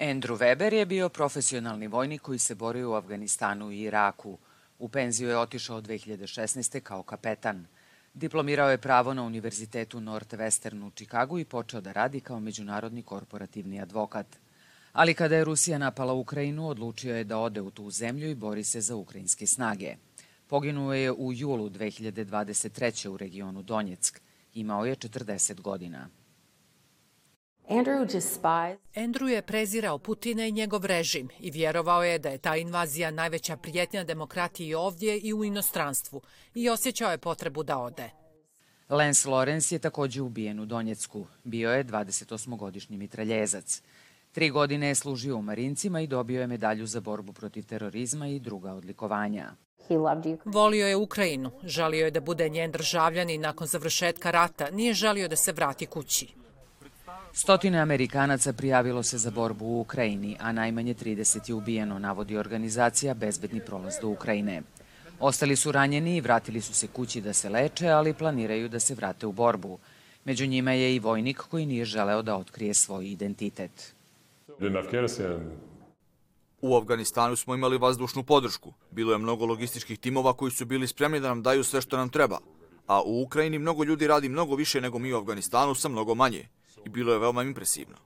Andrew Weber je bio profesionalni vojnik koji se borio u Afganistanu i Iraku. U penziju je otišao 2016. kao kapetan. Diplomirao je pravo na Univerzitetu Northwestern u Čikagu i počeo da radi kao međunarodni korporativni advokat. Ali kada je Rusija napala Ukrajinu, odlučio je da ode u tu zemlju i bori se za ukrajinske snage. Poginuo je u julu 2023. u regionu Donjeck. Imao je 40 godina. Andrew je prezirao Putina i njegov režim i vjerovao je da je ta invazija najveća prijetnja demokratiji ovdje i u inostranstvu i osjećao je potrebu da ode. Lance Lorenz je takođe ubijen u Donjecku. Bio je 28-godišnji mitraljezac. Tri godine je služio u Marincima i dobio je medalju za borbu protiv terorizma i druga odlikovanja. Volio je Ukrajinu, želio je da bude njen državljan nakon završetka rata nije želio da se vrati kući. Stotine Amerikanaca prijavilo se za borbu u Ukrajini, a najmanje 30 je ubijeno, navodi organizacija Bezbedni prolaz do Ukrajine. Ostali su ranjeni i vratili su se kući da se leče, ali planiraju da se vrate u borbu. Među njima je i vojnik koji nije želeo da otkrije svoj identitet. U Afganistanu smo imali vazdušnu podršku. Bilo je mnogo logističkih timova koji su bili spremni da nam daju sve što nam treba. A u Ukrajini mnogo ljudi radi mnogo više nego mi u Afganistanu sa mnogo manje i bilo je veoma impresivno.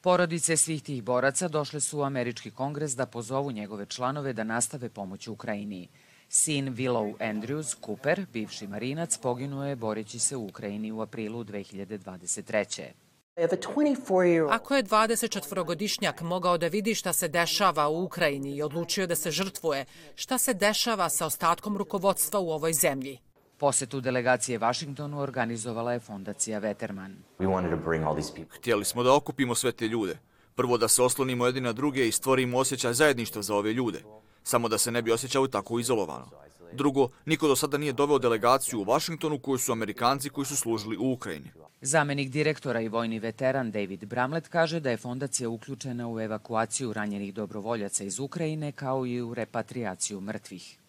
Porodice svih tih boraca došle su u američki kongres da pozovu njegove članove da nastave pomoć Ukrajini. Sin Willow Andrews Cooper, bivši marinac, poginuo je boreći se u Ukrajini u aprilu 2023. Ako je 24-godišnjak mogao da vidi šta se dešava u Ukrajini i odlučio da se žrtvuje, šta se dešava sa ostatkom rukovodstva u ovoj zemlji? Posetu delegacije Vašingtonu organizovala je fondacija Veterman. Htjeli smo da okupimo sve te ljude. Prvo da se oslonimo jedni na druge i stvorimo osjećaj zajedništva za ove ljude. Samo da se ne bi osjećali tako izolovano. Drugo, niko do sada nije doveo delegaciju u Vašingtonu koju su Amerikanci koji su služili u Ukrajini. Zamenik direktora i vojni veteran David Bramlett kaže da je fondacija uključena u evakuaciju ranjenih dobrovoljaca iz Ukrajine kao i u repatriaciju mrtvih.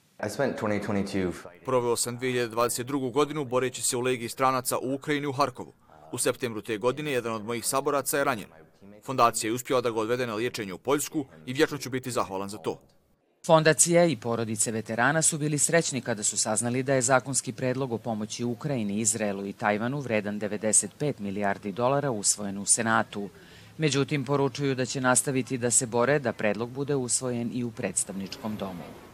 Proveo sam 2022. godinu boreći se u legiji stranaca u Ukrajini u Harkovu. U septembru te godine jedan od mojih saboraca je ranjen. Fondacija je uspjela da ga odvede na liječenje u Poljsku i vječno ću biti zahvalan za to. Fondacija i porodice veterana su bili srećni kada su saznali da je zakonski predlog o pomoći Ukrajini, Izraelu i Tajvanu vredan 95 milijardi dolara usvojen u Senatu. Međutim, poručuju da će nastaviti da se bore da predlog bude usvojen i u predstavničkom domu.